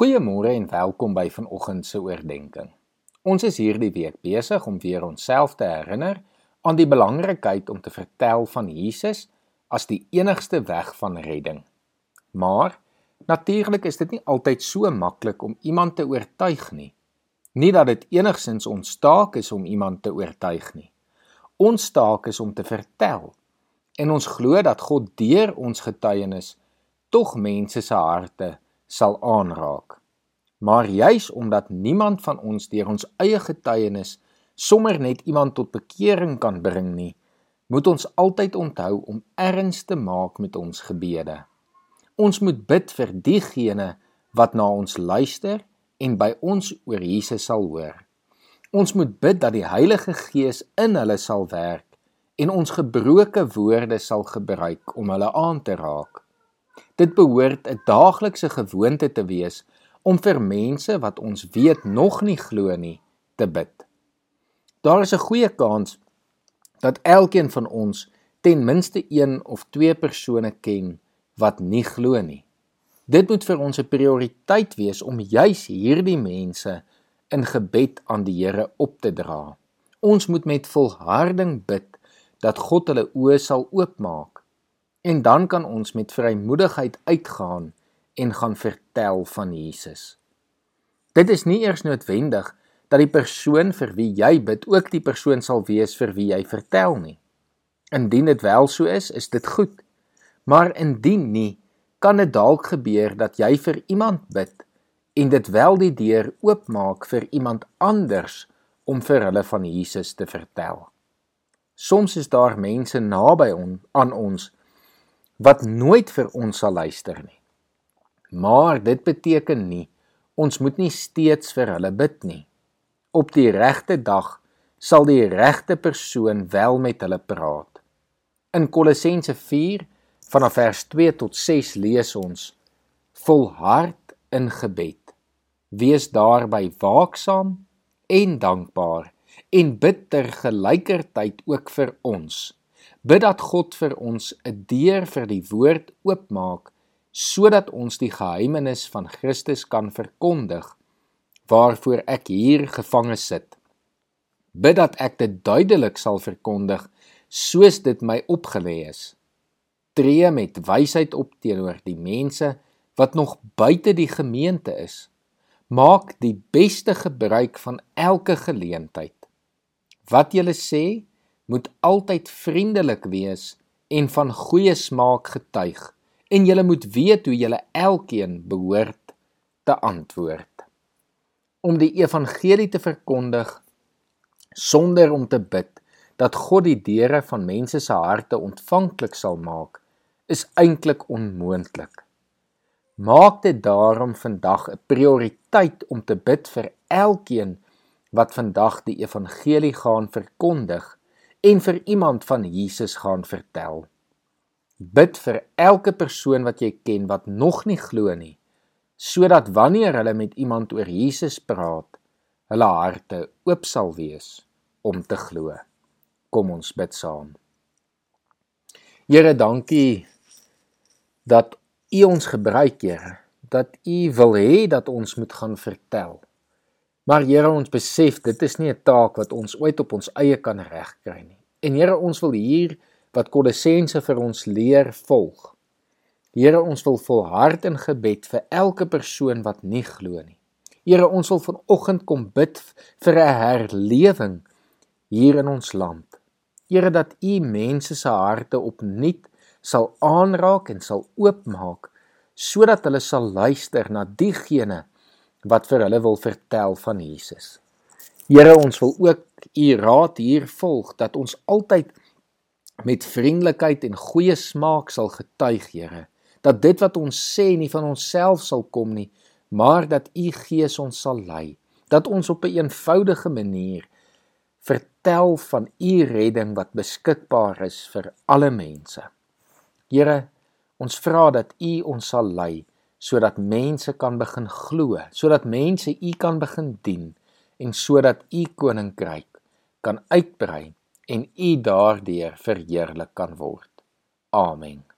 Goeiemôre en welkom by vanoggend se oordeenking. Ons is hierdie week besig om weer onsself te herinner aan die belangrikheid om te vertel van Jesus as die enigste weg van redding. Maar natuurlik is dit nie altyd so maklik om iemand te oortuig nie. Nie dat dit enigsins ons taak is om iemand te oortuig nie. Ons taak is om te vertel. En ons glo dat God deur ons getuienis tog mense se harte sal aanraak. Maar juis omdat niemand van ons deur ons eie getuienis sommer net iemand tot bekering kan bring nie, moet ons altyd onthou om erns te maak met ons gebede. Ons moet bid vir diegene wat na ons luister en by ons oor Jesus sal hoor. Ons moet bid dat die Heilige Gees in hulle sal werk en ons gebroke woorde sal gebruik om hulle aan te raak. Dit behoort 'n daaglikse gewoonte te wees om vir mense wat ons weet nog nie glo nie te bid. Daar is 'n goeie kans dat elkeen van ons ten minste een of twee persone ken wat nie glo nie. Dit moet vir ons 'n prioriteit wees om juis hierdie mense in gebed aan die Here op te dra. Ons moet met volharding bid dat God hulle oë sal oopmaak En dan kan ons met vrymoedigheid uitgaan en gaan vertel van Jesus. Dit is nie eers noodwendig dat die persoon vir wie jy bid ook die persoon sal wees vir wie jy vertel nie. Indien dit wel so is, is dit goed. Maar indien nie, kan dit dalk gebeur dat jy vir iemand bid en dit wel die deur oopmaak vir iemand anders om vir hulle van Jesus te vertel. Soms is daar mense naby on, aan ons wat nooit vir ons sal luister nie. Maar dit beteken nie ons moet nie steeds vir hulle bid nie. Op die regte dag sal die regte persoon wel met hulle praat. In Kolossense 4 vanaf vers 2 tot 6 lees ons: Volhard in gebed. Wees daarby waaksaam en dankbaar en bid ter gelykertyd ook vir ons Bid dat God vir ons 'n deur vir die woord oopmaak sodat ons die geheimenis van Christus kan verkondig waarvoor ek hier gevange sit. Bid dat ek dit duidelik sal verkondig soos dit my opgelê is. Tree met wysheid op teenoor die mense wat nog buite die gemeente is. Maak die beste gebruik van elke geleentheid. Wat jy sê, moet altyd vriendelik wees en van goeie smaak getuig en jy moet weet hoe jy elkeen behoort te antwoord. Om die evangelie te verkondig sonder om te bid dat God die deure van mense se harte ontvanklik sal maak is eintlik onmoontlik maak dit daarom vandag 'n prioriteit om te bid vir elkeen wat vandag die evangelie gaan verkondig en vir iemand van Jesus gaan vertel. Bid vir elke persoon wat jy ken wat nog nie glo nie, sodat wanneer hulle met iemand oor Jesus praat, hulle harte oop sal wees om te glo. Kom ons bid saam. Here, dankie dat U ons gebruik, Here, dat U wil hê dat ons moet gaan vertel. Maar Here, ons besef dit is nie 'n taak wat ons ooit op ons eie kan regkry nie. En Here, ons wil hier wat Kolossense vir ons leer volg. Here, ons wil volhard in gebed vir elke persoon wat nie glo nie. Here, ons wil vanoggend kom bid vir 'n herlewing hier in ons land. Here, dat U mense se harte opnuut sal aanraak en sal oopmaak sodat hulle sal luister na diegene wat vir hulle wil vertel van Jesus. Here, ons wil ook u raad hier volg dat ons altyd met vriendelikheid en goeie smaak sal getuig, Here. Dat dit wat ons sê nie van onsself sal kom nie, maar dat u Gees ons sal lei. Dat ons op 'n een eenvoudige manier vertel van u redding wat beskikbaar is vir alle mense. Here, ons vra dat u ons sal lei sodat mense kan begin glo, sodat mense u kan begin dien en sodat u koninkryk kan uitbrei en u daardeur verheerlik kan word. Amen.